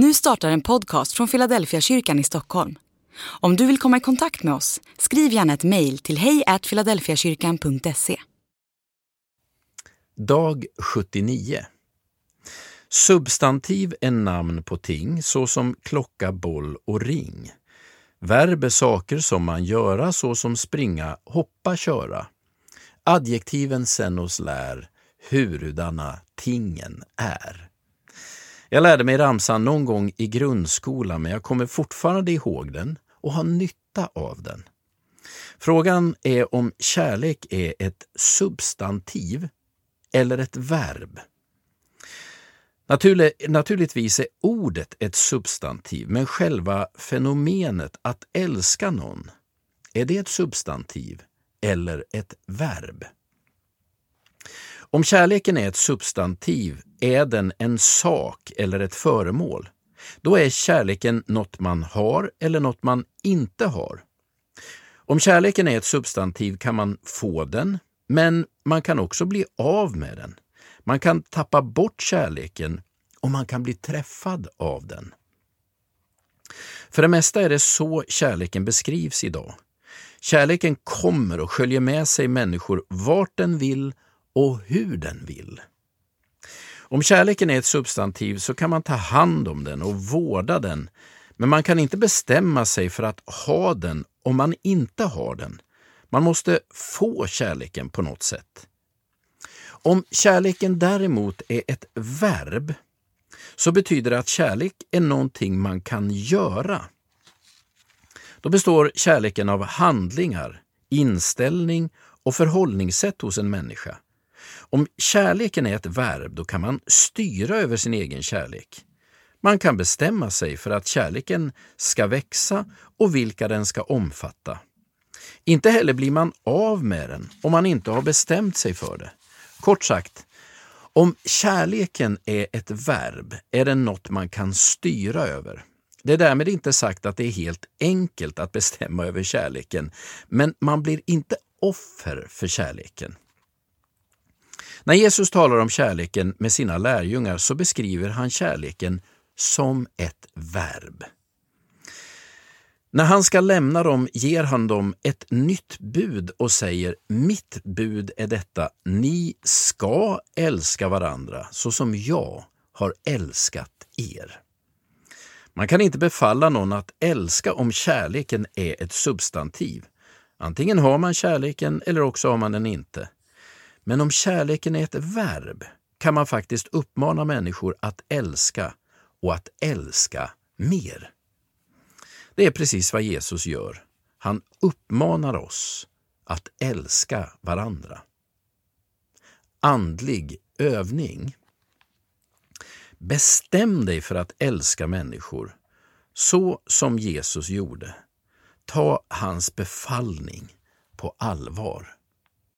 Nu startar en podcast från Philadelphia kyrkan i Stockholm. Om du vill komma i kontakt med oss, skriv gärna ett mejl till hejfiladelfiakyrkan.se. Dag 79 Substantiv är namn på ting såsom klocka, boll och ring. Verb är saker som man göra såsom springa, hoppa, köra. Adjektiven sen oss lär hurudana tingen är. Jag lärde mig ramsan någon gång i grundskolan men jag kommer fortfarande ihåg den och har nytta av den. Frågan är om kärlek är ett substantiv eller ett verb. naturligtvis är ordet ett substantiv, men själva fenomenet att älska någon, är det ett substantiv eller ett verb? Om kärleken är ett substantiv är den en sak eller ett föremål. Då är kärleken något man har eller något man inte har. Om kärleken är ett substantiv kan man få den, men man kan också bli av med den. Man kan tappa bort kärleken och man kan bli träffad av den. För det mesta är det så kärleken beskrivs idag. Kärleken kommer och sköljer med sig människor vart den vill och hur den vill. Om kärleken är ett substantiv så kan man ta hand om den och vårda den, men man kan inte bestämma sig för att ha den om man inte har den. Man måste få kärleken på något sätt. Om kärleken däremot är ett verb så betyder det att kärlek är någonting man kan göra. Då består kärleken av handlingar, inställning och förhållningssätt hos en människa. Om kärleken är ett verb, då kan man styra över sin egen kärlek. Man kan bestämma sig för att kärleken ska växa och vilka den ska omfatta. Inte heller blir man av med den om man inte har bestämt sig för det. Kort sagt, om kärleken är ett verb är den något man kan styra över. Det är därmed inte sagt att det är helt enkelt att bestämma över kärleken, men man blir inte offer för kärleken. När Jesus talar om kärleken med sina lärjungar så beskriver han kärleken som ett verb. När han ska lämna dem ger han dem ett nytt bud och säger Mitt bud är detta, ni ska älska varandra så som jag har älskat er. Man kan inte befalla någon att älska om kärleken är ett substantiv. Antingen har man kärleken eller också har man den inte. Men om kärleken är ett verb kan man faktiskt uppmana människor att älska och att älska mer. Det är precis vad Jesus gör. Han uppmanar oss att älska varandra. Andlig övning. Bestäm dig för att älska människor så som Jesus gjorde. Ta hans befallning på allvar.